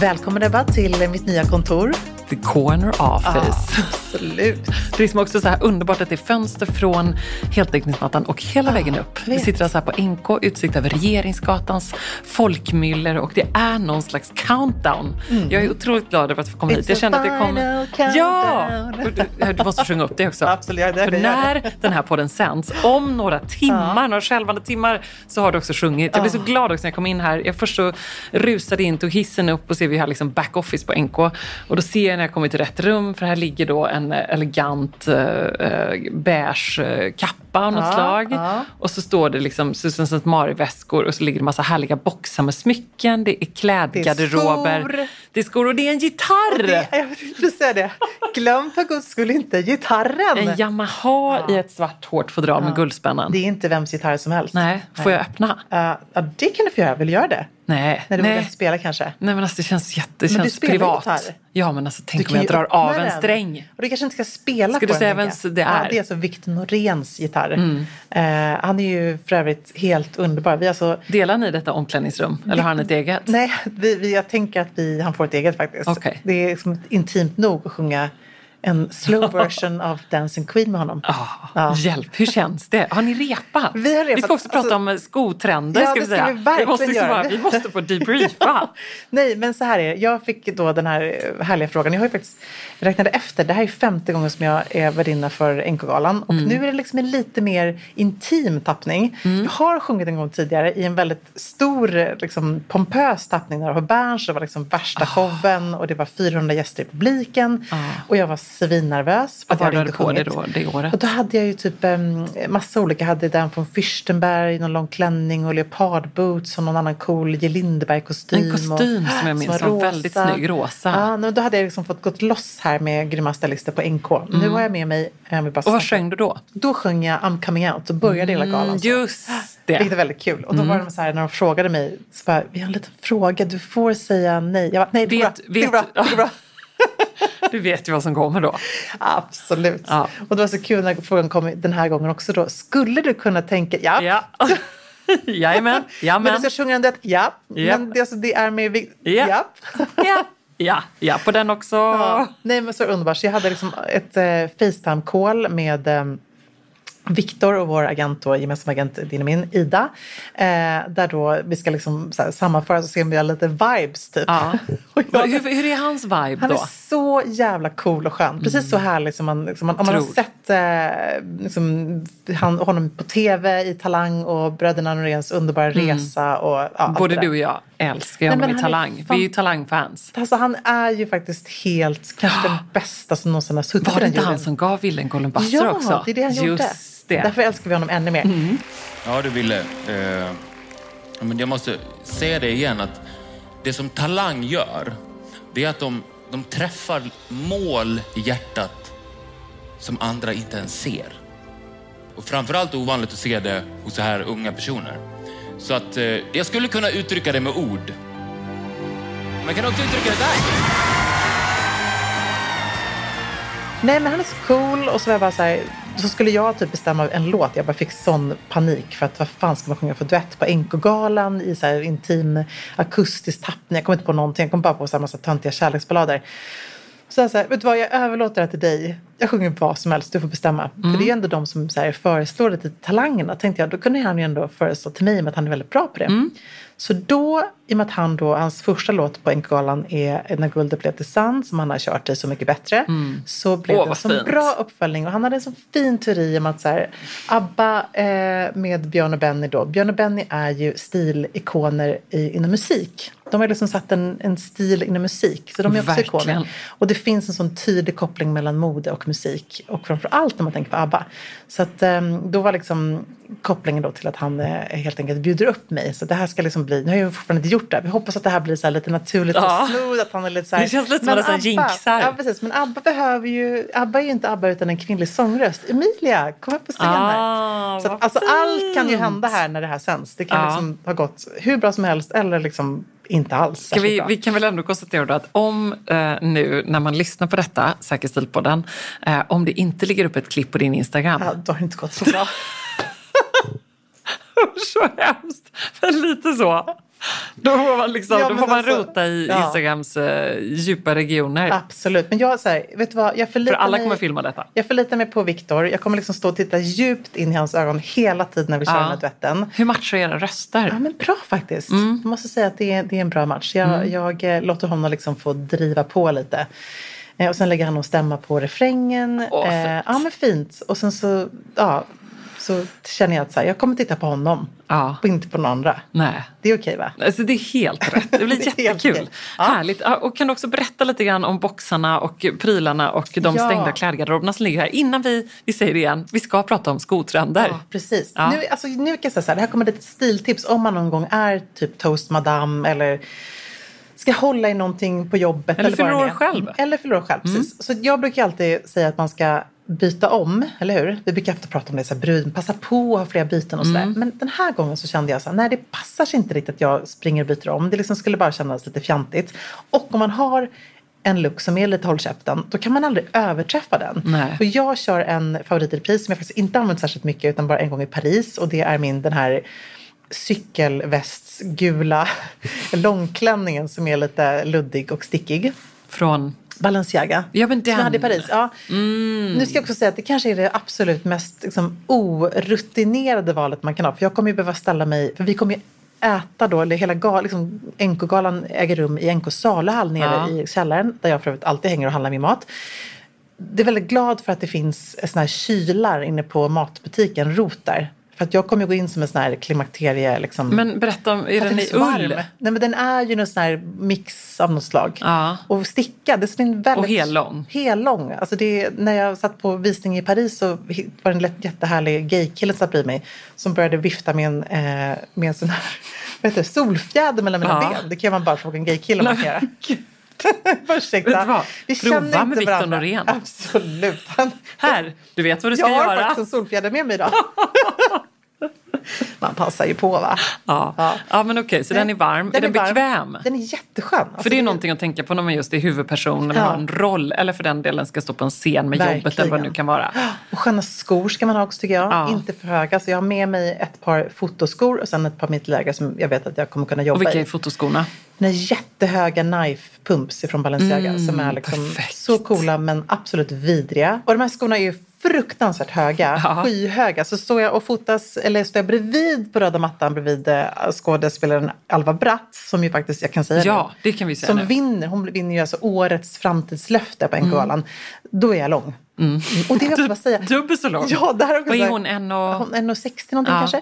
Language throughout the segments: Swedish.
Välkommen Ebba till mitt nya kontor. The corner office. Ah, absolut. Det är liksom också så här underbart att det är fönster från heltäckningsmattan och hela Ah, vägen upp. Vi sitter alltså här på NK, utsikt över Regeringsgatans folkmyller och det är någon slags countdown. Jag är otroligt glad över att få komma Mm. It's hit. Jag kände att det kom... final Ja! countdown. Du, du måste sjunga upp det också. Absolut, ja, För jag gör. när den här podden sänds, om några timmar, några skälvande timmar, så har du också sjungit. Jag blev så glad också när jag kom in här. Jag först så rusade in, tog hissen upp och ser vi har liksom backoffice på NK. Och då ser jag när jag kommer till rätt rum, för här ligger då en eh, elegant eh, eh, beige eh, kappa av något Ja, slag. ja. Och så står det liksom Susan St. Mari-väskor och så ligger det massa härliga boxar med smycken. Det är klädgarderober. skor. Det är skor och det är en gitarr! Det, jag vill säga det. Glöm för guds skull inte gitarren. En Yamaha i ett svart hårt fodral med guldspännan. Det är inte vems gitarr som helst. Nej, får jag öppna? Uh, ja, det kan du få göra. Vill du göra det? Nej. Nej, du nej. spela kanske? Nej men alltså det känns jätte, det Men du känns spelar privat. gitarr. Ja men alltså Du tänk om jag drar av en sträng. Och du kanske inte ska spela Ska på du säga den. vems det är? Mm. Ja, det är alltså Victor Noréns gitarr. Eh, han är ju för övrigt helt underbar. Vi alltså, Delar ni detta omklädningsrum? Eller har han ett eget? nej, vi, vi, jag tänker att vi, han får ett eget faktiskt. Okej. Det är liksom intimt nog att sjunga en slow version av Dancing Queen med honom. Ah, Ja. Hjälp, hur känns det? Har ni repat? Vi har repat. Vi ska också prata Alltså- om skotrender. Ja, ska vi, säga. vi verkligen måste göra. bara, vi måste få debriefa. Nej, men så här är det. Jag fick då den här härliga frågan. Jag har ju faktiskt jag räknade efter. Det här är femte gången som jag är värdinna för NK-galan. Och Mm. nu är det liksom en lite mer intim tappning. Jag har sjungit en gång tidigare i en väldigt stor, liksom, pompös tappning. Där det var Berns, det var liksom värsta showen och det var 400 gäster i publiken. Ah. Och jag var svinnervös. för Vad var det du på sjungit. då, det året? Och då hade jag ju typ um, massa olika. Jag hade den från Fürstenberg, någon lång klänning och leopardboots och någon annan cool J. Lindeberg-kostym. En kostym och, som jag minns var väldigt snygg, rosa. Ja, men då hade jag liksom fått gått loss här med grymma stylister på NK. Nu har jag med mig... Jag vill bara Mm. Och vad sjöng du då? Då sjöng jag I'm coming out och började hela galan. så. Mm, Just Vilket är det. väldigt kul. Och då var de så här, när de frågade mig, så bara, vi har en liten fråga, du får säga nej. Jag bara, nej det går Vet- bra. Det går vet- bra. Det går bra. Du vet ju vad som kommer då. Absolut. Ja. Och det var så kul när frågan kom den här gången också då. Skulle du kunna tänka, ja. Ja. Jajamän. Men du Jajamän. ska sjunga en duett, ja. Ja. Men det, alltså, det är med, vi- Ja. ja. Ja. Ja, på den också. Ja. Nej men så underbart. Så jag hade liksom ett eh, Facetime-call med eh, Viktor och vår agent då, gemensamma agent din och min, Ida. Eh, där då vi ska liksom så här, sammanföra och se om vi har lite vibes typ. Ja. Jag- Hur, hur är hans vibe då? Är så jävla cool och skön. Precis så härlig som man, liksom, man om man har sett eh, liksom, han, honom på tv i Talang och Bröderna Noréns underbara resa. Och, ja, allt Både du och jag älskar Nej, honom men i Talang. fan- Vi är ju Talang-fans. Alltså han är ju faktiskt helt, kanske den bästa som någonsin har suttit Var det inte han som gav Willen Golden Buzzer Ja, också? det är det han gjorde. Just det. Därför älskar vi honom ännu mer. Ja du Ville, eh, men jag måste säga det igen att det som Talang gör, det är att de, de träffar mål i hjärtat som andra inte ens ser. Och framförallt ovanligt att se det hos så här unga personer. Så att eh, jag skulle kunna uttrycka det med ord. Men jag kan också uttrycka det där. Nej men han är så cool och så var jag bara så här, så skulle jag typ bestämma en låt. Jag bara fick sån panik för att vad fan ska man sjunga för duett på NK-galan i så här intim akustisk tappning. Jag kom inte på någonting, jag kom bara på så här massa töntiga kärleksballader. Så jag så här, vet du vad, jag överlåter det till dig. Jag sjunger vad som helst, du får bestämma. För det är ju ändå de som så här, föreslår det till talangerna. Tänkte jag, då kunde han ju ändå föreslå till mig med att han är väldigt bra på det. Så då i och med att han då, hans första låt på Enkogalan är När guldet blev till sand som han har kört i Så mycket bättre. Så blev Åh, det en så fint. bra uppföljning och han hade en så fin teori om att så här, ABBA eh, med Björn och Benny då. Björn och Benny är ju stilikoner i, inom musik. De har liksom satt en, en stil inom musik. Så de är också Verkligen. ikoner. Och det finns en sån tydlig koppling mellan mode och musik. Och framför allt när man tänker på ABBA. Så att, ehm, då var liksom kopplingen då till att han eh, helt enkelt bjuder upp mig. Så det här ska liksom bli, nu har jag fortfarande inte gjort det. Vi hoppas att det här blir så här lite naturligt Ja. och smooth. Att han är lite så här, Det känns lite som att han jinxar. Ja, precis. Men ABBA behöver ju, ABBA är ju inte ABBA utan en kvinnlig sångröst. Emilia, kom upp på scen här. Ah, Så att, alltså, allt kan ju hända här när det här sänds. Det kan Ja. liksom ha gått hur bra som helst eller liksom inte alls. Vi, vi kan väl ändå konstatera att om eh, nu när man lyssnar på detta, Säker stilpodden, eh, om det inte ligger upp ett klipp på din Instagram. Ja, då har det inte gått så bra. så hemskt, men lite så. Då får man, liksom, Ja, då får man alltså, rota i ja. Instagrams eh, djupa regioner. Absolut. Men jag, så här, vet du vad, jag För förlitar, alla mig, kommer filma detta. jag förlitar mig på Viktor. Jag kommer liksom stå och titta djupt in i hans ögon hela tiden när vi kör Ja. den här duetten. Hur matchar era röster? Ja, men bra faktiskt. Mm. Jag måste säga att det är, det är en bra match. Jag, jag eh, låter honom liksom få driva på lite. Eh, och sen lägger han och stämma på refrängen. Åh, eh, ja, men fint. Och sen så, ja, så känner jag att så här, jag kommer titta på honom Ja. och inte på någon andra. Nej. Det är okej va? Alltså det är helt rätt. Det blir Det jättekul. Ja. Härligt. Och kan du också berätta lite grann om boxarna och prylarna och de Ja. stängda klädgarderoberna som ligger här. Innan vi, vi säger det igen, vi ska prata om skotrender. Ja, precis. Ja. Nu, alltså, nu kan jag säga så här, det här kommer ett stiltips om man någon gång är typ toast madame eller ska hålla i någonting på jobbet. Eller vad fyller år själv. Mm. Eller fyller år själv, precis. Så jag brukar alltid säga att man ska byta om, eller hur? Vi brukar ofta prata om det, så här, brud, passa på att ha flera byten och sådär. Mm. Men den här gången så kände jag så här, nej det passar sig inte riktigt att jag springer och byter om. Det liksom skulle bara kännas lite fjantigt. Och om man har en look som är lite håll käften, då kan man aldrig överträffa den. Nej. Och jag kör en favorit i repris som jag faktiskt inte använt särskilt mycket utan bara en gång i Paris och det är min den här cykelvästsgula långklänningen som är lite luddig och stickig. Från... Balenciaga. Ja, men Som jag den. hade i Paris. Ja. Nu ska jag också säga att det kanske är det absolut mest liksom, orutinerade valet man kan ha. För jag kommer ju behöva ställa mig, för vi kommer ju äta då, eller hela gal, liksom, NK-galan äger rum i NK saluhall nere Ja. i källaren. Där jag för övrigt alltid hänger och handlar min mat. Det är väldigt glad för att det finns såna här kylar inne på matbutiken, Rot där. För att jag kommer gå in som en sån här klimakterie. Liksom, Men berätta, om, är för den i ull? Nej men den är ju någon sån här mix av något slag. Ja. Och stickad. Det är en väldigt... Och hellång. Hellång. Alltså det, när jag satt på visning i Paris så var det en jättehärlig gaykille som satt bredvid mig. Som började vifta med en, eh, med en sån här vad heter det, solfjäder mellan mina Ja. ben. Det kan man bara fråga en gaykille om man kan göra. Ursäkta. Vi Prova känner med varandra. Norén. Absolut. Han, Här, du vet vad du ska jag har göra. faktiskt en solfjäder med mig idag. Man passar ju på va? Ja. Ja. Ja. men okej, så den är varm. är den varm. bekväm? Den är jätteskön. Alltså, För det är det- någonting att tänka på när man just är huvudperson eller Ja. har en roll eller för den delen ska stå på en scen med jobbet eller vad det nu kan vara. Och sköna skor ska man ha också tycker jag. Ja. Inte för höga. Så jag har med mig ett par fotoskor och sen ett par mittläger som jag vet att jag kommer kunna jobba Och vilka är i. Den jättehöga knife pumps från Balenciaga som är liksom Mm, perfekt. så coola men absolut vidriga. Och de här skorna är ju fruktansvärt höga, Ja. skyhöga. Så står jag och fotas, eller står jag bredvid på röda mattan bredvid eh, skådespelaren Alva Bratt som ju faktiskt, jag kan säga Ja, det, det kan vi säga som nu. vinner, hon vinner ju alltså årets framtidslöfte på NK-galan. Då är jag lång. Och det vill jag också bara säga. Dubbelt så lång. Ja, där Vad är hon? En och... Hon är 1,60 någonting Ja. kanske.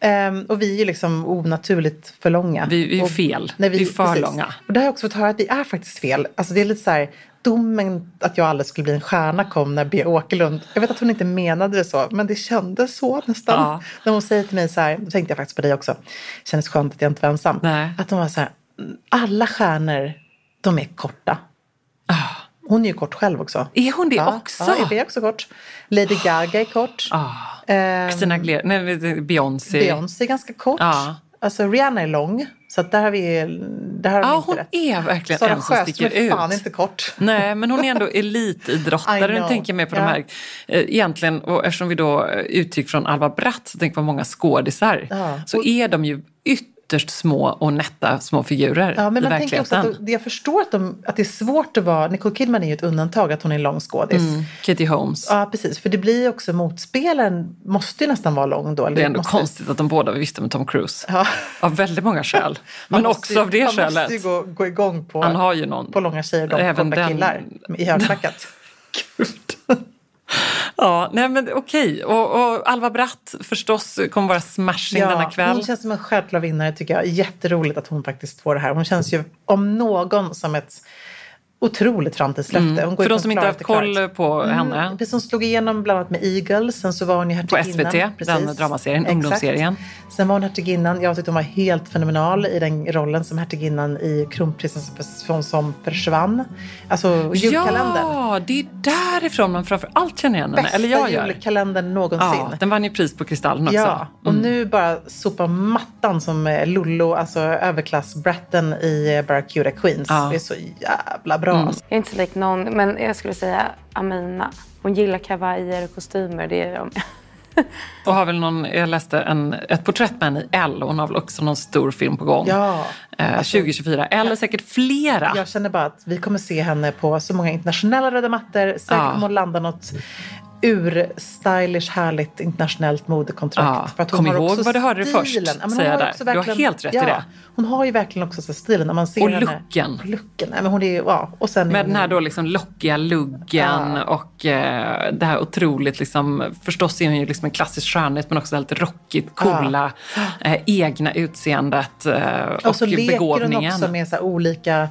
Ehm, och vi är ju liksom onaturligt för långa. Vi är och, fel. Vi är för långa. Och det har jag också fått höra att vi är faktiskt fel. Alltså det är lite så här, domen att jag aldrig skulle bli en stjärna kom när B. Åkerlund, jag vet att hon inte menade det så, men det kändes så nästan. Ja. När hon säger till mig så här, då tänkte jag faktiskt på dig också, det kändes skönt att jag inte var ensam. Nej. Att hon var så här, alla stjärnor, de är korta. Ah. Hon är ju kort själv också. Är hon det Ja, också? Ja, är också kort. Lady Gaga är kort. Ah. Ehm, Christina Aguilera, nej Beyoncé. Beyoncé är ganska kort. Ja. Alltså Rihanna är lång. Så där har vi där har Ja, inte hon rätt. är verkligen Sara en som sticker ut. fan inte kort. Nej, men hon är ändå elitidrottare. Nu tänker jag mer på Ja. de här, eh, egentligen, och eftersom vi då eh, utgick från Alva Bratt, så tänker jag på många skådisar. Ja. Så är de ju yt- ytterst små och nätta små figurer Ja, men i man tänker också verkligheten. att, jag förstår att, de, att det är svårt att vara... Nicole Kidman är ju ett undantag, att hon är en lång skådis. Mm. Katie Holmes. Ja, precis. För det blir ju också motspelaren måste ju nästan vara lång då. Det är ändå måste, konstigt att de båda visste med Tom Cruise. Ja. Av väldigt många skäl. Men också ju- av det man skälet. måste ju gå, gå igång på, Han har ju någon. på långa tjejer och Även korta den- killar i högklackat. Ja, nej men okej. Och, och Alva Bratt förstås kommer vara smashing denna kväll. Hon känns som en självklar vinnare tycker jag. Jätteroligt att hon faktiskt får det här. Hon känns ju om någon som ett otroligt framtidslöfte. Hon går Mm. För ju de som inte haft koll på henne. Mm, precis, hon slog igenom bland annat med Eagles. Sen så var hon ju På hertiginnan. SVT, den dramaserien, ungdomsserien. Sen var hon hertiginnan. Jag tyckte hon var helt fenomenal i den rollen som hertiginnan i Kronprinsessan som försvann. Alltså julkalendern. Ja, det är därifrån man framför allt känner igen henne. Bästa Eller jag gör. julkalendern någonsin. Ja, den vann ju pris på Kristallen också. Ja, och Mm. nu bara sopa mattan som eh, Lollo, alltså överklassbratten i eh, Barracuda Queens. Ja. Mm. Det är så jävla bra. Alltså. Jag är inte så lik någon, men jag skulle säga Amina. Hon gillar kavajer och kostymer. Det är jag med. Och har väl någon, jag läste en, ett porträtt med henne i L. Hon har väl också någon stor film på gång. Ja, Eh, alltså- 2024. Eller säkert flera. Jag känner bara att vi kommer se henne på så många internationella röda mattor. Säkert Ja. kommer hon landa något ur-stylish, härligt internationellt modekontrakt. Ja, För att hon kom ihåg vad du hörde först, stilen. Ja, men hon säger jag där. Du har helt rätt i ja, det. Hon har ju verkligen också så stilen när man ser Och looken. Looken. Men hon är, ja. och sen Med hon- den här då liksom lockiga luggen Ja. och eh, det här otroligt liksom, förstås är hon ju liksom en klassisk skönhet men också lite rockigt, coola, eh, egna utseendet eh, och, Och så leker begåvningen. hon också med så olika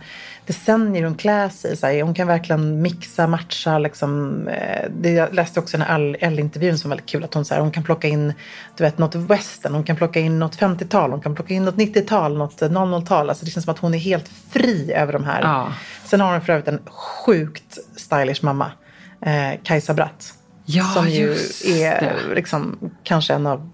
decennier hon klär sig. Så här, hon kan verkligen mixa, matcha. Liksom, eh, det, jag läste också den här Elle-intervjun som var väldigt kul. Att hon, så här, hon kan plocka in du vet, något western, hon kan plocka in något 50-tal, hon kan plocka in något 90-tal, något 00-tal. Alltså, det känns som att hon är helt fri över de här. Ja. Sen har hon för övrigt en sjukt stylish mamma, eh, Kajsa Bratt. Ja, som ju är liksom, kanske en av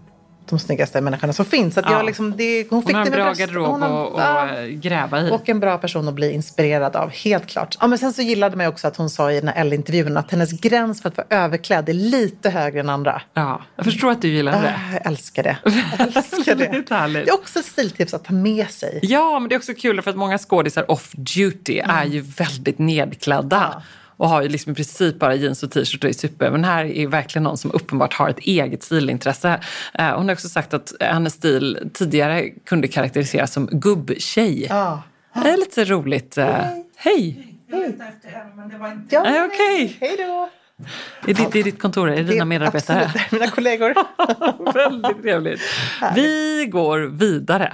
de snyggaste människorna som finns. Att Ja. jag liksom, det, hon fick Hon har det en bra garderob ja. eh, gräva i. Och en bra person att bli inspirerad av, helt klart. Ja, men sen så gillade man också att hon sa i den här Elle-intervjun att hennes gräns för att vara överklädd är lite högre än andra. Ja, jag förstår att du gillar det. Ah, jag älskar det. Jag älskar det. Härligt. Det är också ett stiltips att ta med sig. Ja, men det är också kul för att många skådisar off duty Mm. är ju väldigt nedklädda. Och har ju liksom i princip bara jeans och t-shirt och är super. Men här är verkligen någon som uppenbart har ett eget stilintresse. Eh, Hon har också sagt att hennes stil tidigare kunde karaktäriseras som gubbtjej. Ja. Det är lite roligt. eh, Hej! Ja, Nej, okej. Hej då! Är det, det är ditt kontor? Är det dina medarbetare? Absolut, mina kollegor. Väldigt trevligt. Vi går vidare.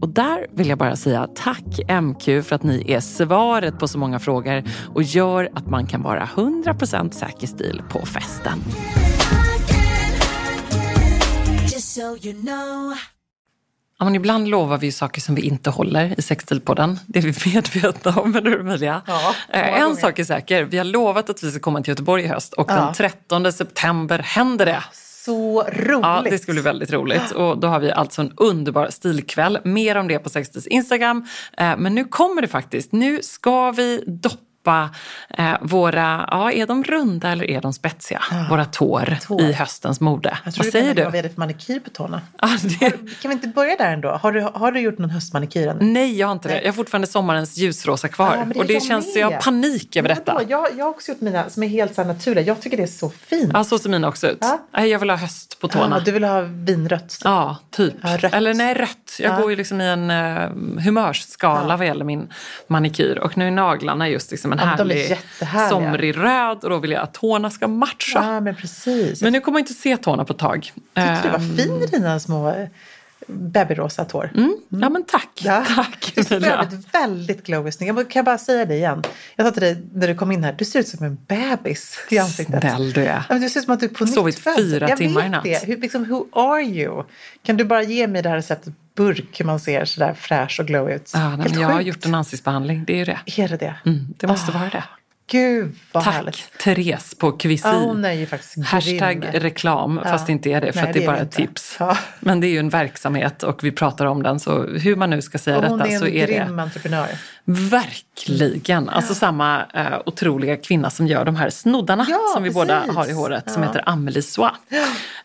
Och där vill jag bara säga tack MQ för att ni är svaret på så många frågor och gör att man kan vara 100% säker stil på festen. Just so you know. Ja, men ibland lovar vi ju saker som vi inte håller i Sexstilpodden. Det är vi medvetna om, eller hur Emilia? Ja, Eh, en gånger. sak är säker, vi har lovat att vi ska komma till Göteborg i höst och Ja. den 13 september händer det. Så roligt. Ja, det ska bli väldigt roligt. Och då har vi alltså en underbar stilkväll. Mer om det på Sextils Instagram. Eh, Men nu kommer det faktiskt. Nu ska vi doppa eh, våra, ja är de runda eller är de spetsiga? Våra tår, Tår. i höstens mode. Jag tror Vad säger menar Vad du? är det för manikyr på tårna? Ja, det, Kan vi inte börja där ändå? Har du, har du gjort någon höstmanikyr än? nej, jag har inte det. Jag har fortfarande sommarens ljusrosa kvar. Men det och det känns, med. jag har panik över detta. Jag, jag har också gjort mina som är helt så naturliga. Jag tycker det är så fint. Ja, så ser mina också ut. Nej, Jag vill ha höst på tårna. Ja, du vill ha vinrött? Ja, typ. Rött. Eller nej, rött. Jag Ja. går ju liksom i en uh, humörsskala vad gäller min manikyr. Och nu är naglarna just liksom en Ja, de är härlig somrig röd och då vill jag att tårna ska matcha. Ja, men precis. Men nu kommer jag inte se tårna på ett tag. Tyckte du var Ehm, fin i dina små babyrosa tår. Ja men tack. Ja. Tack Du ser övrigt väldigt glowy snygg. Jag kan bara säga det igen. Jag sa till dig när du kom in här, du ser ut som en bebis i ansiktet. Snäll du är. Ja, du ser ut som att du är på Sovit nytt född. fyra Jag timmar i natt. Det. Hur, liksom, who are you? Kan du bara ge mig det här receptet burk hur man ser sådär fräsch och glow ut? Ja, nej, jag har gjort en ansiktsbehandling, det är ju det. Är det det? Mm, det måste Ah, vara det. Gud vad Tack härligt. Therese på Kvisi. Ja, hon är ju faktiskt grym. Hashtag reklam, Ja. fast det inte är det för Nej, att det är det är bara det ett tips. Ja. Men det är ju en verksamhet och vi pratar om den så hur man nu ska säga Och hon detta är en så är det grym entreprenör. verkligen, alltså samma eh, otroliga kvinna som gör de här snoddarna Ja, som vi båda precis. har i håret som Ja. heter Amelie Soie.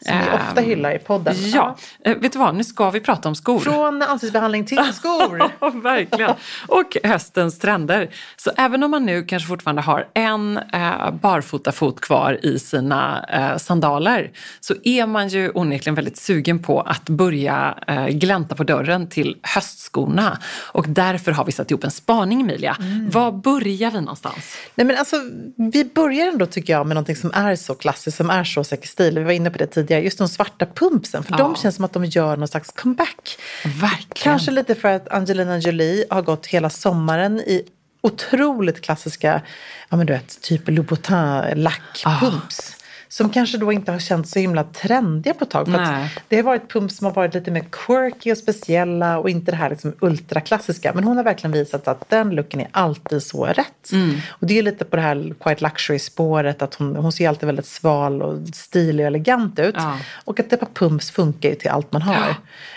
Som vi ofta Ehm, hyllar i podden. Ja, Eh, vet du vad, nu ska vi prata om skor. Från ansiktsbehandling till skor. Ja, verkligen. Och höstens trender. Så även om man nu kanske fortfarande har en eh, barfotafot kvar i sina eh, sandaler så är man ju onekligen väldigt sugen på att börja eh, glänta på dörren till höstskorna. Och därför har vi satt ihop en spaning, Emilia. Mm. Var börjar vi någonstans? Nej, men alltså, vi börjar ändå tycker jag med någonting som är så klassiskt, som är så säker stil. Vi var inne på det tidigare, just de svarta pumpsen. För Ja. de känns som att de gör någon slags comeback. Verkligen. Kanske lite för att Angelina Jolie har gått hela sommaren i otroligt klassiska, ja men du vet, typ Louboutin lackpumps. Ah. Som kanske då inte har känts så himla trendiga på ett tag. För det har varit pumps som har varit lite mer quirky och speciella och inte det här liksom ultraklassiska. Men hon har verkligen visat att den looken är alltid så rätt. Mm. Och det är lite på det här quite luxury-spåret att hon, hon ser alltid väldigt sval och stilig och elegant ut. Ja. Och att ett par pumps funkar ju till allt man har. Ja.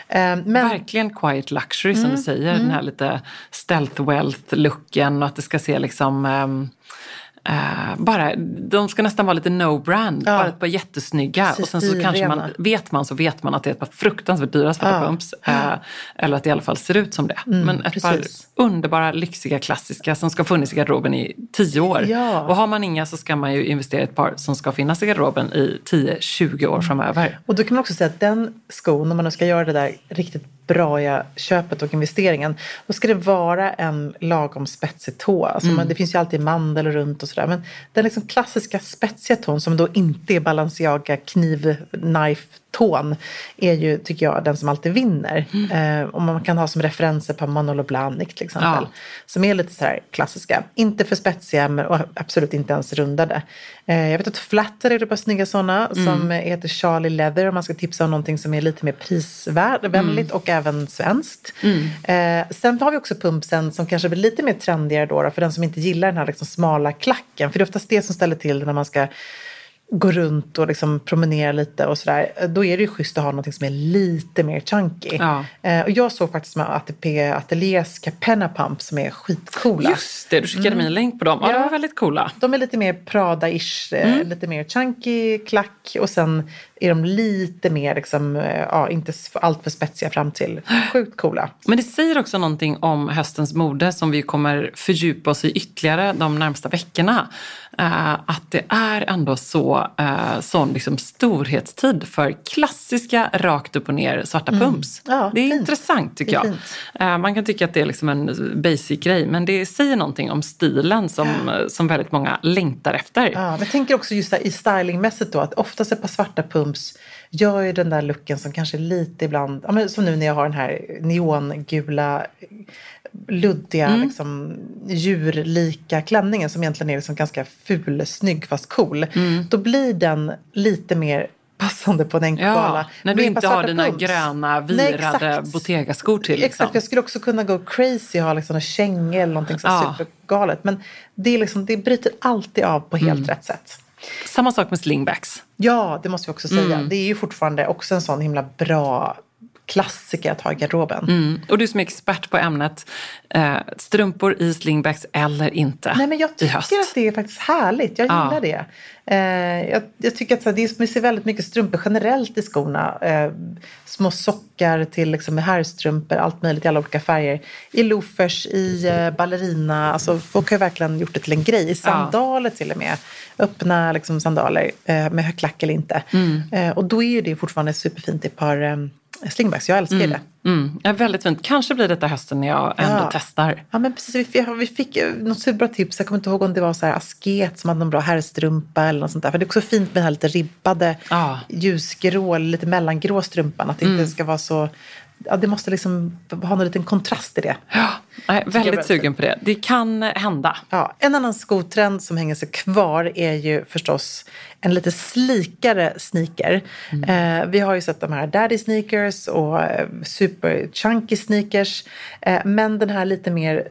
Eh, Men Verkligen quiet luxury Mm, som du säger. Den här lite stealth wealth-looken och att det ska se liksom ehm, eh, bara, de ska nästan vara lite no-brand, Ja. bara ett par jättesnygga. Precis, och sen så kanske man, vet man så vet man att det är ett par fruktansvärt dyra svarta Ja. pumps. Eh, eller att det i alla fall ser ut som det. Men ett par precis. underbara, lyxiga, klassiska som ska funnits i garderoben i tio år. Ja. Och har man inga så ska man ju investera i ett par som ska finnas i garderoben i 10-20 år framöver. Och då kan man också säga att den skon, om man nu ska göra det där riktigt braiga köpet och investeringen, då ska det vara en lagom spetsig tå. Alltså Mm. man, det finns ju alltid mandel runt och sådär. Men den liksom klassiska spetsiga tån som då inte är Balenciaga kniv knife tån är ju, tycker jag, den som alltid vinner. Mm. Eh, och man kan ha som referenser på Manolo Blahnik till exempel. Ja. Som är lite så här klassiska. Inte för spetsiga men och absolut inte ens rundade. Eh, jag vet att Flatter är ett par snygga sådana Mm. som heter Charlie Leather. Om man ska tipsa om någonting som är lite mer prisvänligt och även svenskt. Eh, sen har vi också pumpsen som kanske blir lite mer trendigare då, då för den som inte gillar den här liksom smala klacken. För det är oftast det som ställer till när man ska gå runt och liksom promenera lite och sådär. Då är det ju schysst att ha någonting som är lite mer chunky. Ja. Eh, och jag såg faktiskt med ATP Ateliers Capenna Pump som är skitcoola. Just det, du skickade mig en länk på dem. Ja, de Ja. var väldigt coola. De är lite mer Prada-ish, eh, lite mer chunky klack och sen är de lite mer, liksom, eh, ja, inte s- allt för spetsiga fram till. Sjukt coola. Men det säger också någonting om höstens mode som vi kommer fördjupa oss i ytterligare de närmsta veckorna. Eh, att det är ändå så, uh, sån liksom storhetstid för klassiska rakt upp och ner svarta pumps. Ja, det är fint. intressant tycker jag. Eh, man kan tycka att det är liksom en basic grej men det säger någonting om stilen som, eh, som väldigt många längtar efter. Ja, men jag tänker också just där, i stylingmässigt då att oftast ett par svarta pumps gör ju den där looken som kanske lite ibland, ja, men som nu när jag har den här neongula luddiga liksom, djurlika klänningen som egentligen är liksom ganska ful, snygg fast cool. Då blir den lite mer passande på en enkogala. Ja, när du inte har dina pumps. gröna virade. Bottega-skor till. Liksom. Exakt, jag skulle också kunna gå crazy och ha liksom en känga eller någonting så Ja. supergalet. Men det, är liksom, det bryter alltid av på helt Mm. rätt sätt. Samma sak med slingbacks. Ja, det måste vi också säga. Mm. Det är ju fortfarande också en sån himla bra klassiker att ha i garderoben. Mm. Och du som är expert på ämnet, eh, strumpor i slingbacks eller inte Nej, men jag tycker att det är faktiskt härligt. Jag Ja. gillar det. Eh, jag, jag tycker att så här, det är, ser väldigt mycket strumpor generellt i skorna. Eh, små sockar till liksom, herrstrumpor, allt möjligt i alla olika färger. I loafers, i eh, ballerina. Alltså, folk har verkligen gjort det till en grej. I sandaler till och med. Öppna liksom, sandaler eh, med klack eller inte. Mm. Eh, och då är det fortfarande superfint i ett par slingbacks. Jag älskar ju det. Mm. Ja, väldigt fint. Kanske blir detta hösten när jag ändå Ja. testar. Ja men precis, vi fick, vi fick ju något superbra tips. Jag kommer inte ihåg om det var så här asket som hade någon bra herrstrumpa eller något sånt där. För det är också fint med den här lite ribbade Ja. ljusgrå lite mellangrå strumpan. Att det Mm. inte ska vara så... Ja, det måste liksom ha någon liten kontrast i det. Ja, jag är väldigt sugen på det. Det kan hända. Ja, en annan skotrend som hänger sig kvar är ju förstås en lite slikare sneaker. Eh, vi har ju sett de här daddy sneakers och eh, super chunky sneakers. Eh, men den här lite mer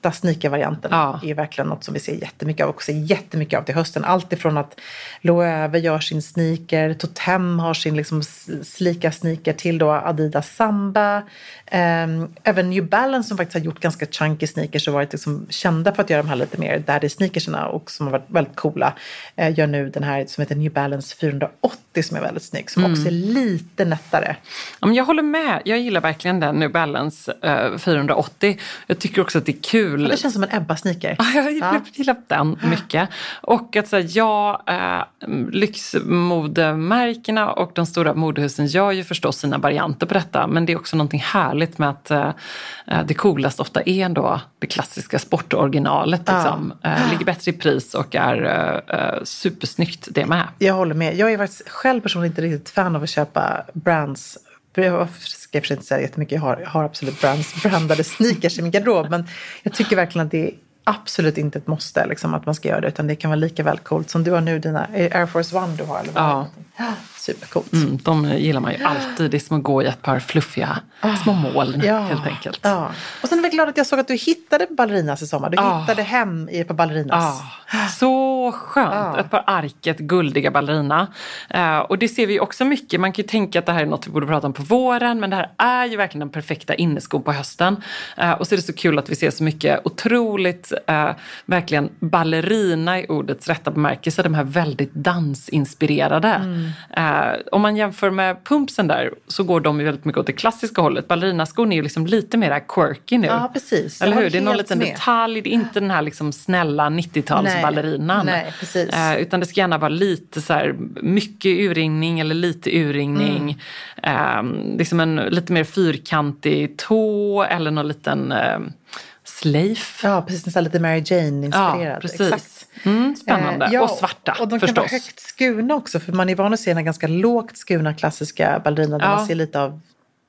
nätta sneakervarianten Ja. är verkligen något som vi ser jättemycket av och ser jättemycket av till hösten. Allt ifrån att Loewe gör sin sneaker, Totem har sin liksom slika sneaker till då Adidas Samba. Ehm, även New Balance som faktiskt har gjort ganska chunky sneakers och varit liksom kända för att göra de här lite mer daddy sneakersarna och som har varit väldigt coola. Eh, gör nu den här som heter New Balance 480 som är väldigt snygg som också är lite nättare. Ja, men jag håller med. Jag gillar verkligen den New Balance eh, 480. Jag tycker också att det är kul. Det känns som en Ebba-sneaker. Ja, jag gillar, gillar den mycket. Och att här, ja, eh, lyxmodemärkena och de stora modehusen gör ju förstås sina varianter på detta. Men det är också någonting härligt med att eh, eh, det coolaste ofta är ändå det klassiska sportoriginalet. Liksom. Eh, ligger bättre i pris och är eh, eh, supersnyggt det med. Jag håller med. Jag är faktiskt själv personligen inte riktigt fan av att köpa brands. Jag ska sig inte säga jättemycket. Jag har, jag har absolut brands, brandade sneakers i min garderob. Men jag tycker verkligen att det är absolut inte ett måste liksom, att man ska göra det. Utan det kan vara lika väl coolt som du har nu dina Air Force One du har. Eller vad Ja. Supercoolt. Mm, de gillar man ju alltid. Det är som att gå i ett par fluffiga små moln helt enkelt. Ja. Och sen är jag glad att jag såg att du hittade ballerinas i sommar. Du Ah. hittade hem i ett par ballerinas. Ja, så skönt. Ja. Ett par arket guldiga ballerina. Eh, och det ser vi också mycket. Man kan ju tänka att det här är något vi borde prata om på våren. Men det här är ju verkligen den perfekta inneskon på hösten. Eh, och så är det så kul att vi ser så mycket otroligt, eh, verkligen ballerina i ordets rätta bemärkelse. De här väldigt dansinspirerade. Eh, om man jämför med pumpsen där så går de ju väldigt mycket åt det klassiska hållet. Ballerinaskon är ju liksom lite mer quirky nu. Ja, precis. Eller hur? Det är någon liten med. detalj. Det är inte den här liksom snälla 90-talsballerinan. Nej, precis. Eh, utan det ska gärna vara lite så här mycket urringning eller lite urringning. Mm. Eh, liksom en lite mer fyrkantig tå eller någon liten eh, Sleif. Ja, precis. Nästan lite Mary Jane-inspirerad. Ja, precis. Exakt. Mm, spännande. Eh, ja, och svarta Och de kan förstås. vara högt skurna också. För man är van att se den ganska lågt skurna klassiska ballerina. Där Ja. man ser lite av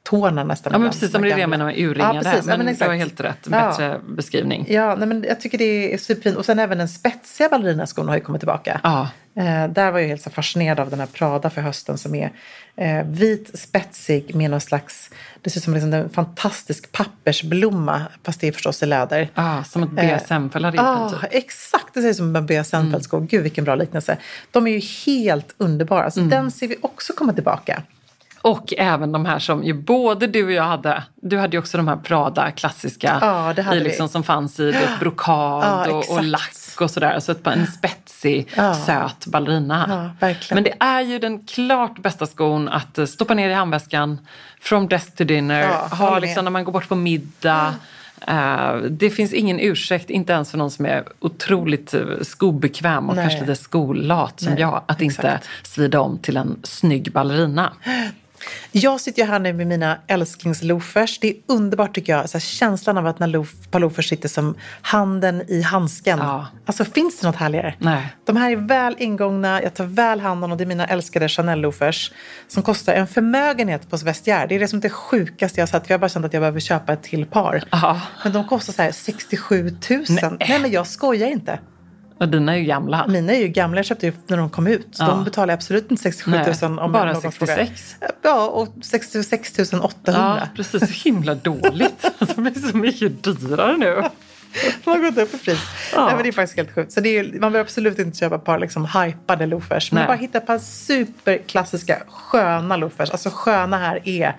tårna nästan. Ja men precis, men det är det jag menar med urringade. Ja, precis. Ja, men men du har helt rätt. Ja. Bättre beskrivning. Ja, nej, men jag tycker det är superfint. Och sen även den spetsiga ballerinaskon har ju kommit tillbaka. Ja. Eh, där var jag helt så fascinerad av den här Prada för hösten som är eh, vit, spetsig med någon slags, det ser ut som liksom en fantastisk pappersblomma, fast det är förstås i läder. Ah, som ett Eh, BSM-fälla Ja, ah, typ. exakt. Det ser ut som en Bea Sennfeldt-sko. Gud, vilken bra liknelse. De är ju helt underbara. Så Mm. den ser vi också komma tillbaka. Och även de här som ju både du och jag hade. Du hade ju också de här Prada klassiska Ja, det hade i vi. liksom, som fanns i vet, brokad Ja, och, och lack och sådär. Så ett, en spetsig, Ja. söt ballerina. Ja. Men det är ju den klart bästa skon att eh, stoppa ner i handväskan, from desk to dinner, ha liksom när man går bort på middag. Eh, det finns ingen ursäkt, inte ens för någon som är otroligt uh, skobekväm och Nej. kanske lite skolat som Nej, jag, att inte exakt. svida om till en snygg ballerina. Jag sitter ju här nu med mina älsklingsloafers. Det är underbart tycker jag. Så känslan av att när loof, par loafers sitter som handen i handsken. Ja. Alltså finns det något härligare? Nej. De här är väl ingångna, jag tar väl hand om dem. Det är mina älskade Chanel-loafers. Som kostar en förmögenhet på Vestiaire. Det är det som är det sjukaste jag har sett. Jag har bara känt att jag behöver köpa ett till par. Ja. Men de kostar så här 67 000. Nej. Nej men jag skojar inte. Och dina är ju gamla. Mina är ju gamla, jag köpte ju när de kom ut. Ja. De betalar absolut inte 67 000 Nej, om bara någon 66. frågar. Ja, och 66 800. Ja, precis. Så himla dåligt. Alltså, De är så mycket dyrare nu. De har gått upp i pris. Ja. Nej, men det är faktiskt helt sjukt. Så är, man behöver absolut inte köpa ett par liksom hypade loafers. Men bara hitta ett par superklassiska sköna loafers. Alltså sköna här är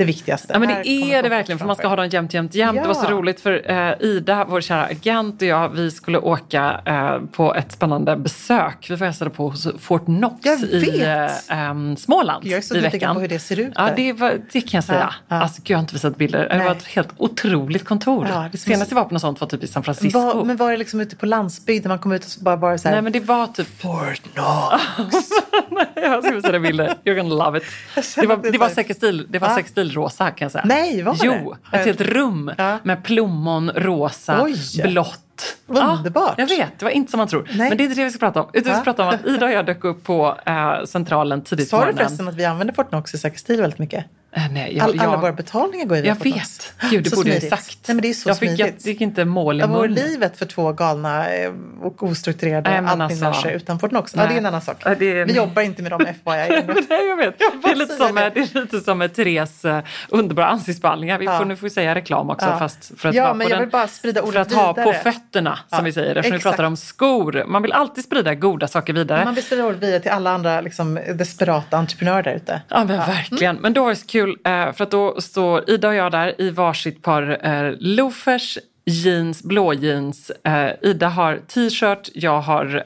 det viktigaste. Ja, men det är det verkligen, för man ska ha dem jämt, jämt, jämt. Det var så Ja. roligt för eh, Ida, vår kära agent och jag, vi skulle åka eh, på ett spännande besök. Vi var hälsade på hos Fort Knox i eh, Småland Jag är så nyfiken på hur det ser ut Ja, där. det, var, det kan jag säga. Ja, ja. Alltså, gud, jag har inte visat bilder. Det Nej. var ett helt otroligt kontor. Ja, det Senast jag var på något sånt var typ i San Francisco. Var, men var det liksom ute på landsbygden? Man kom ut och bara det så här. Nej, men det var typ... Fort Knox. jag ska visa dig bilder. You're gonna love it. Det var, det det var säkert stil, det var Ja. säkert stilrosa kan jag säga. Nej, var Jo, det? ett helt rum Ja. med plommon, rosa, Oj. blått. Underbart. Ja, jag vet, det var inte som man tror. Nej. Men det är inte det vi ska prata om. Utan vi Ja. ska prata om att Ida och jag dök upp på eh, Centralen tidigt på Sa du morgonen. förresten att vi använder Fort Knox i Säker stil väldigt mycket? Eh, nej, jag, All, alla jag, våra betalningar går ju jag vet. Gud, det Så borde jag smidigt. sagt. Nej, men det är så jag, fick, smidigt. jag fick inte mål i Vad munnen. livet för två galna eh, och ostrukturerade admin-människor alltså- utan Fort Knox? Ja, det är en annan sak. Ja, är- Vi jobbar inte med dem FYI. Nej, jag vet. Det är, lite som, det. det är lite som med Therese eh, underbara ansiktsbehandlingar. Vi Ja. får, nu får vi säga reklam också. Ja. Fast för att Ja, men jag den, vill bara sprida För ordet att ha på fötterna, som Ja, vi säger. Eftersom vi exakt. pratar om skor. Man vill alltid sprida goda saker vidare. Man vill sprida ordet vidare till alla andra liksom, desperata entreprenörer där ute. Ja men verkligen. Men då var det så kul eh, för att då står Ida och jag där i varsitt par eh, loafers, jeans, blå jeans. Eh, Ida har t-shirt, jag har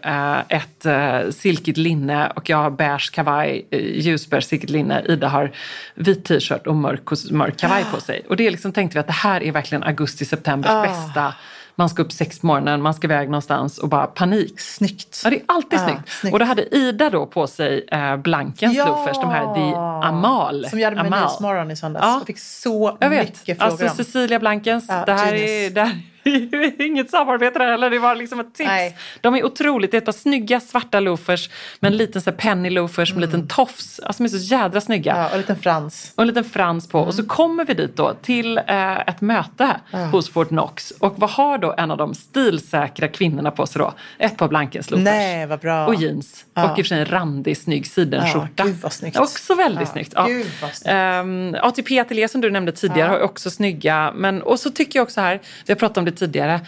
ett eh, silkigt linne och jag har beige kavaj, ljusbeige silkigt linne. Ida har vit t-shirt och mörk, mörk kavaj på sig. Och det liksom tänkte vi att det här är verkligen augusti-septembers Ah. bästa. Man ska upp sex på morgonen, man ska iväg någonstans och bara panik. Snyggt. Ja, det är alltid Ja, snyggt. snyggt. Och då hade Ida då på sig eh, Blankens Ja! loafers, de här The Amal. Som jag hade med Amal. Nyhetsmorgon i söndags. Ja. Jag fick så Jag vet. mycket frågor Alltså om. Cecilia Blankens, Ja, det här är, genius. det här är inget samarbete där heller. Det var liksom ett tips. Nej. De är otroligt. Det är ett par snygga svarta loafers med en liten så penny loafers med en liten tofs. Alltså de är så jädra snygga. Mm. Ja, och en liten frans. Och en liten frans på. Och så kommer vi dit då till eh, ett möte hos Fort Knox. Och vad har då en av de stilsäkra kvinnorna på sig då? Ett par Blankens loafers. Nej, vad bra. Och jeans. Ja. Och i och för sig en randig snygg sidenskjorta. Ja, gud vad snyggt. Också väldigt Ja, snyggt. Ja. gud snyggt. Ehm, ATP Ateljé som du nämnde tidigare har också snygga. Men, och så tycker jag också här, vi har pratat om det tidigare.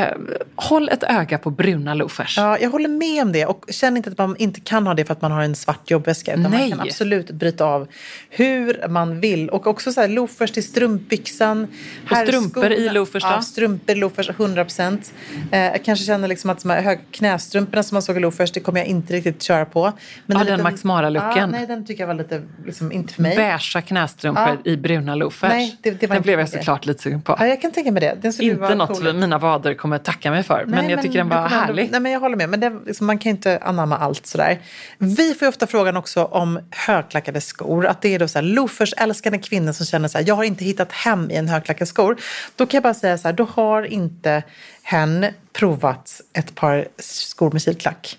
Eh, håll ett öga på bruna loafers. Ja, jag håller med om det och känn inte att man inte kan ha det för att man har en svart jobbväska. Utan Nej. man kan absolut bryta av hur man vill. Och också så här, loafers till strumpbyxan. Och Här strumpor i loafers då? Ja, strumpor i loafers 100 procent. Eh, jag kanske känner liksom att de här höga knästrumporna som man såg i loafers, det kommer jag inte riktigt köra på. Men Ja, en den liten- Max Mara-looken. Ja, nej, den tycker jag var lite, liksom, inte för mig. Beiga knästrumpor i bruna loafers. Nej, det- det var Den blev jag såklart lite sugen på. Ja, jag kan tänka mig det. Den skulle Inte vara något cool. mina vader kommer tacka mig för. men jag tycker den var härlig. Nej, men jag håller med. Men det, liksom, man kan inte anamma allt sådär. Vi får ju ofta frågan också om högklackade skor. Att det är då så här, loafers-älskande kvinnor som känner så här, jag har inte hittat hem i en högklackad skor. Då kan jag bara säga så här, då har inte hen provat ett par skor med kilklack.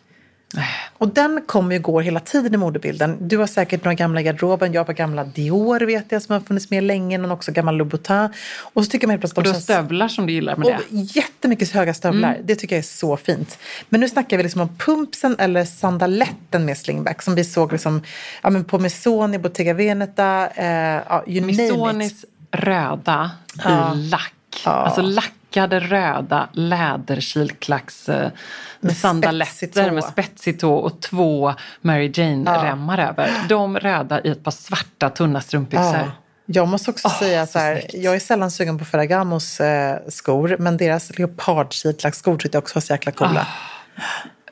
Och den kommer ju gå hela tiden i modebilden. Du har säkert några gamla i garderoben. Jag har gamla Dior vet jag som har funnits med länge. Någon också gammal Louboutin. Och så tycker man helt plötsligt Och du har stövlar som du gillar med det. och jättemycket höga stövlar. Det tycker jag är så fint. Men nu snackar vi liksom om pumpsen eller sandaletten med slingback som vi såg liksom, ja, men på Missoni, Bottega Veneta, eh, ja, you. Missonis röda Ja. i lack. Ja. Lackade röda läderkilklacks eh, Med sandaletter spetsig tå. med spetsig tå och två Mary Jane-remmar över. De röda i ett par svarta tunna strumpbyxor. Ja. Jag måste också Åh, säga så så här, snyggt. jag är sällan sugen på Ferragamos eh, skor, men deras leopardkilklacksskor tyckte jag också var så jäkla coola.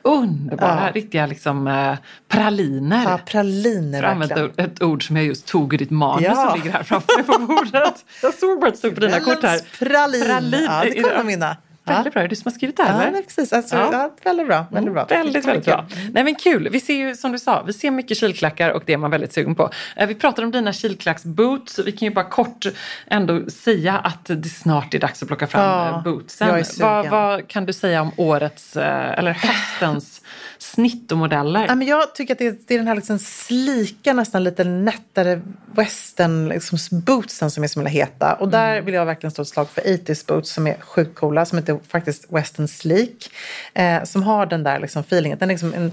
Underbara, Ja. riktiga liksom, eh, praliner. Ja, praliner För att verkligen. ett ord som jag just tog ur ditt manus Ja. som ligger här framför mig på bordet. Jag såg bara att det stod på dina kort här. Pralin. Pralin. Ja, det kommer man vinna. Väldigt bra, är det du som har skrivit det här? Ja, eller? precis. Alltså, Ja. ja. väldigt bra. Väldigt bra. Väldigt, väldigt bra. Nej men kul. Vi ser ju som du sa, vi ser mycket kilklackar och det är man väldigt sugen på. Eh, Vi pratade om dina kilklacksboots. Vi kan ju bara kort ändå säga att det snart är dags att plocka fram Ja, ja, bootsen. jag är sugen. Vad, vad kan du säga om årets, eh, eller höstens snitt och modeller? Ja, men jag tycker att det är, det är den här liksom slika, nästan lite nättare western liksom, bootsen som är så himla heta. Och där Mm. vill jag verkligen slå ett slag för 80s boots som är sjukt coola, som heter faktiskt western sleek. Eh, som har den där liksom feelingen. Den är liksom en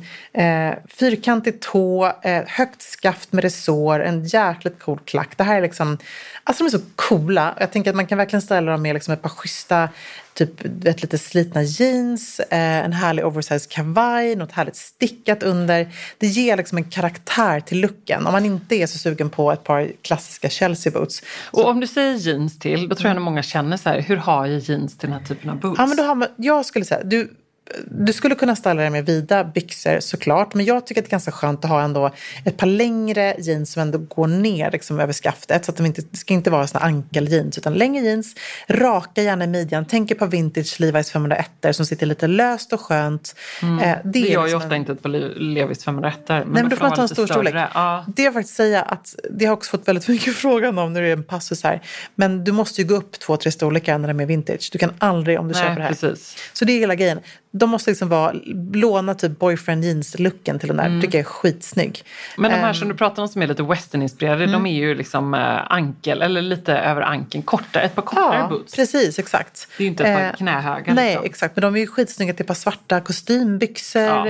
eh, fyrkantig tå, eh, högt skaft med resår, en jäkligt cool klack. Det här är liksom, alltså de är så coola. Jag tänker att man kan verkligen ställa dem med liksom ett par schyssta typ vet, lite slitna jeans, eh, en härlig oversized kavaj, något härligt stickat under. Det ger liksom en karaktär till looken om man inte är så sugen på ett par klassiska Chelsea boots. och om du säger jeans till, då tror jag att många känner så här, hur har jag jeans till den här typen av boots? Ja, men då har man, jag skulle säga, du, du skulle kunna ställa dig med vida byxor såklart, men jag tycker att det är ganska skönt att ha ändå ett par längre jeans som ändå går ner liksom över skaftet. Så att de inte, det ska inte vara såna ankeljeans, utan längre jeans, raka gärna i midjan. Tänk ett par vintage Levi's 501 som sitter lite löst och skönt. Eh, det gör ju liksom ofta en- inte ett par Levis 501 men, Nej, men då får man ta en stor storlek. Ja. Det jag faktiskt säga att det har också fått väldigt mycket frågan om när det är en passus här. Men du måste ju gå upp två, tre storlekar när det är med vintage. Du kan aldrig om du Nej, köper det här. precis. Så det är hela grejen. De måste liksom vara, låna typ boyfriend jeans-looken till den där. tycker jag är skitsnygg. Men de här Ehm, som du pratar om som är lite western-inspirerade, de är ju liksom eh, ankel, eller lite över ankeln, korta, ett par kortare Ja, boots. precis, exakt. Det är ju inte ett par Eh, knähöga, Nej, liksom. exakt. Men de är ju skitsnygga till ett par svarta kostymbyxor, Ja.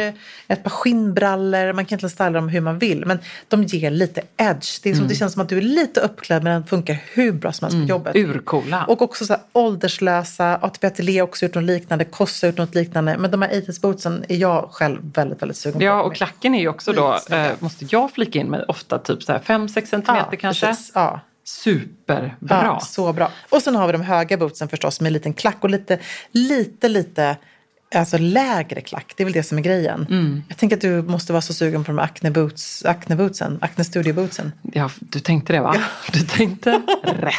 ett par skinnbrallor. Man kan egentligen styla dem hur man vill. Men de ger lite edge. Det, är som, det känns som att du är lite uppklädd men den funkar hur bra som helst på jobbet. Urcoola. Och också så här ålderslösa. ATP Atelier har också gjort något liknande. Kossa har gjort något liknande. Men de här 80s bootsen är jag själv väldigt, väldigt sugen på. Ja, och klacken är ju också då, eh, måste jag flika in med, ofta typ 5-6 centimeter Ja, kanske. precis. Ja. Superbra. Ja, så bra. Och sen har vi de höga bootsen förstås med en liten klack och lite, lite, lite alltså lägre klack. Det är väl det som är grejen. Mm. Jag tänker att du måste vara så sugen på de Acne, boots, Acne bootsen, Acne Studio bootsen. Ja, du tänkte det va? Du tänkte rätt.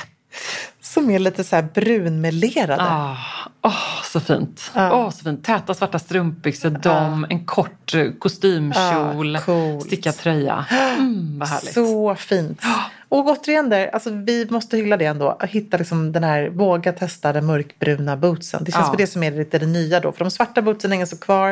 Som är lite så här brunmelerade. Ah, Åh, så fint. Ja. Åh, så fint. Täta svarta strumpbyxor, dom, en kort eh, kostymkjol, coolt. stickad tröja. Mm, vad härligt. Så fint. Och återigen där, alltså vi måste hylla det ändå. Att hitta liksom den här, våga testa den mörkbruna bootsen. Det känns Ja. det som är lite det nya då. För de svarta bootsen hänger så kvar.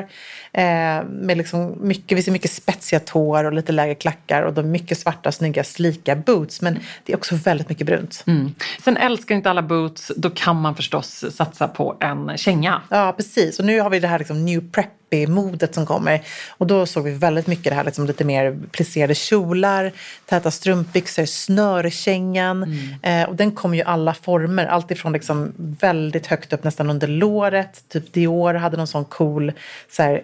Eh, med liksom mycket, vi ser mycket spetsiga tår och lite lägre klackar. Och de mycket svarta, snygga, slika boots. Men det är också väldigt mycket brunt. Mm. Sen älskar inte alla boots, då kan man förstås satsa på en känga. Ja, precis. Och nu har vi det här liksom new preppy-modet som kommer. Och då såg vi väldigt mycket det här liksom lite mer plisserade kjolar, täta strumpbyxor, snörkängan. Eh, och den kommer ju i alla former. Allt ifrån liksom väldigt högt upp nästan under låret. Typ Dior hade någon sån cool så här,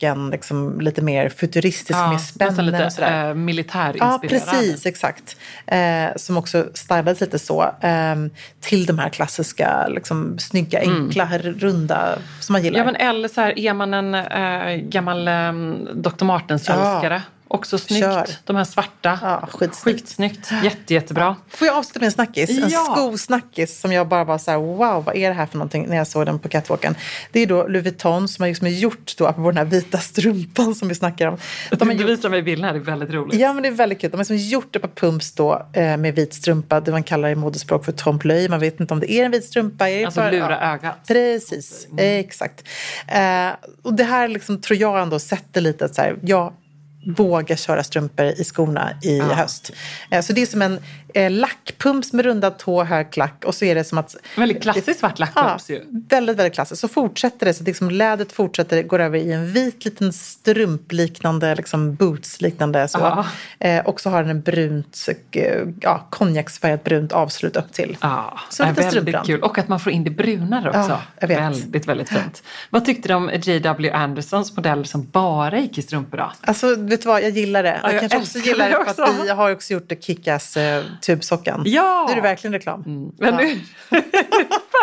öken, liksom, lite mer futuristisk med nästan spännen och lite sådär. äh, militärinspirerad. Ja, precis. Exakt. Eh, som också stylades lite så. ehm, till de här klassiska, liksom, snygga, enkla, runda som man gillar. Ja, men eller så här, är man en äh, gammal äh, Dr. Martens-älskare Också snyggt. Kör. De här svarta. Ja, skitsnyggt. Skitsnyggt. Jätte, jättebra. Får jag avsluta med en snackis? En Ja. skosnackis som jag bara var så här, wow, vad är det här för någonting när jag såg den på catwalken. Det är då Louis Vuitton som har liksom gjort då, apropå den här vita strumpan som vi snackar om. De har du gjort, visar mig bilden här, det är väldigt roligt. ja men det är väldigt kul. De har liksom gjort ett par pumps då eh, med vit strumpa. Det man kallar i modespråk för trompe. Man vet inte om det är en vit strumpa. Är Alltså för- lura ja. ögat. Precis, exakt. Eh, och det här liksom, tror jag ändå sätter lite att så här, jag vågar köra strumpor i skorna i höst. Eh, så det är som en eh, lackpumps med rundad tå, hög klack och så är det som att... Väldigt klassiskt svart lackpumps Ja, ju. väldigt, väldigt klassiskt. Så fortsätter det, så liksom lädret fortsätter, går över i en vit liten strumpliknande, liksom boots-liknande så. Ja. Eh, och så har den en brunt, eh, ja, konjaksfärgat brunt avslut upp till. Ja, Så är lite väldigt kul. Och att man får in det brunare också. Ja. Väldigt, väldigt fint. Vad tyckte du om J.W. Andersons modell som bara gick i strumpor då? Alltså, vet du vad? Jag gillar det. Ja, jag jag kanske också gillar det för att vi har också gjort det Kickass eh, tubsockan. Ja! Nu är det verkligen reklam. Men Ja. nu,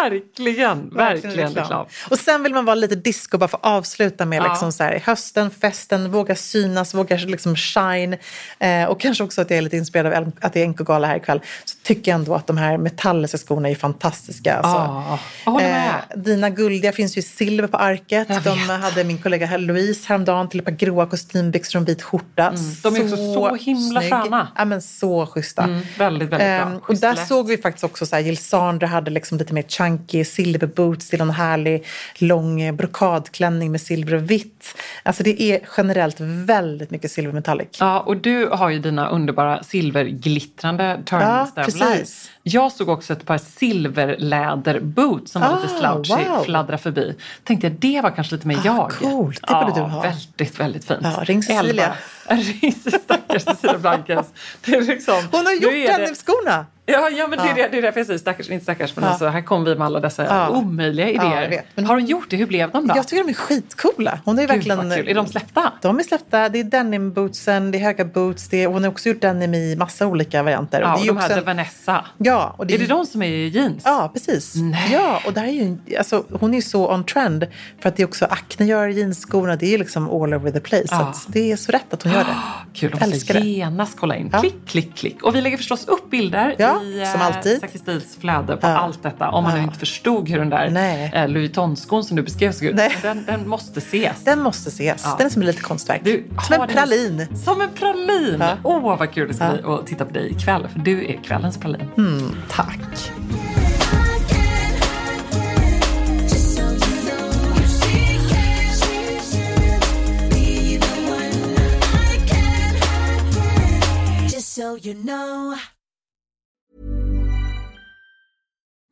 verkligen, verkligen reklam. Och sen vill man vara lite disco bara för att avsluta med Ja. liksom så här, hösten, festen, våga synas, våga liksom shine. Eh, och kanske också att jag är lite inspirerad av att det är NK-gala här ikväll. Så tycker jag ändå att de här metalliska skorna är fantastiska. Alltså. Håller med. dina guldiga finns ju i silver på arket. De hade min kollega Louise häromdagen till ett par gråa kostymbyxor och en vit skjorta. Mm, de är också så himla snygg. sköna. Ja, men så schyssta. Mm, väldigt, väldigt bra. Ehm, och där läst. såg vi faktiskt också så här, Jill Sandra hade liksom lite mer chunky silverboots till en härlig lång brokadklänning med silver och vitt. Alltså det är generellt väldigt mycket silver metallic. Ja, och du har ju dina underbara silverglittrande turnstövlar. precis. Jag såg också ett par silverläderboots som var lite Ah, slouchy, wow. fladdra förbi. Tänkte jag, det var kanske lite mer jag. coolt. Det borde ja, du ha. Väldigt, väldigt fint. Ja, ring Cecilia. Ring stackars Cecilia Blankens. Det är liksom, Hon har gjort det- denim-skorna! Ja, ja men det, är Ja. det, det är därför jag säger stackars, inte stackars. Men Ja. alltså, här kom vi med alla dessa Ja. omöjliga Ja, idéer. Men- Har hon gjort det? Hur blev de då? Jag tycker de är skitcoola. Hon är Gud, verkligen... Är de släppta? De är släppta. Det är denim-bootsen, det är höga boots. Det är, hon har också gjort denim i massa olika varianter. Ja, det och är ju de här en- Vanessa. Ja, och det Är det de som är i jeans? Ja, precis. Nej. Ja, och det här är ju, alltså, hon är ju så on trend. För att det är också Acne gör jeansskorna. Det är liksom all over the place. Ja. det är så rätt att hon gör det. Kul, de måste det. genast kolla in. Ja. Klick, klick, klick. Och vi lägger förstås upp bilder Ja, i som alltid. Sakistils flöde på Ja. allt detta. Om man nu Ja. inte förstod hur den där Nej. eh, Louis Vuitton-skon som du beskrev såg ut. Den, den måste ses. Den måste ses. Ja. Den är som ett litet konstverk. Du som en pralin. Som en pralin! Ja. Åh, vad kul det ska Ja. bli att titta på dig ikväll. För du är kvällens pralin. Mm, tack. So you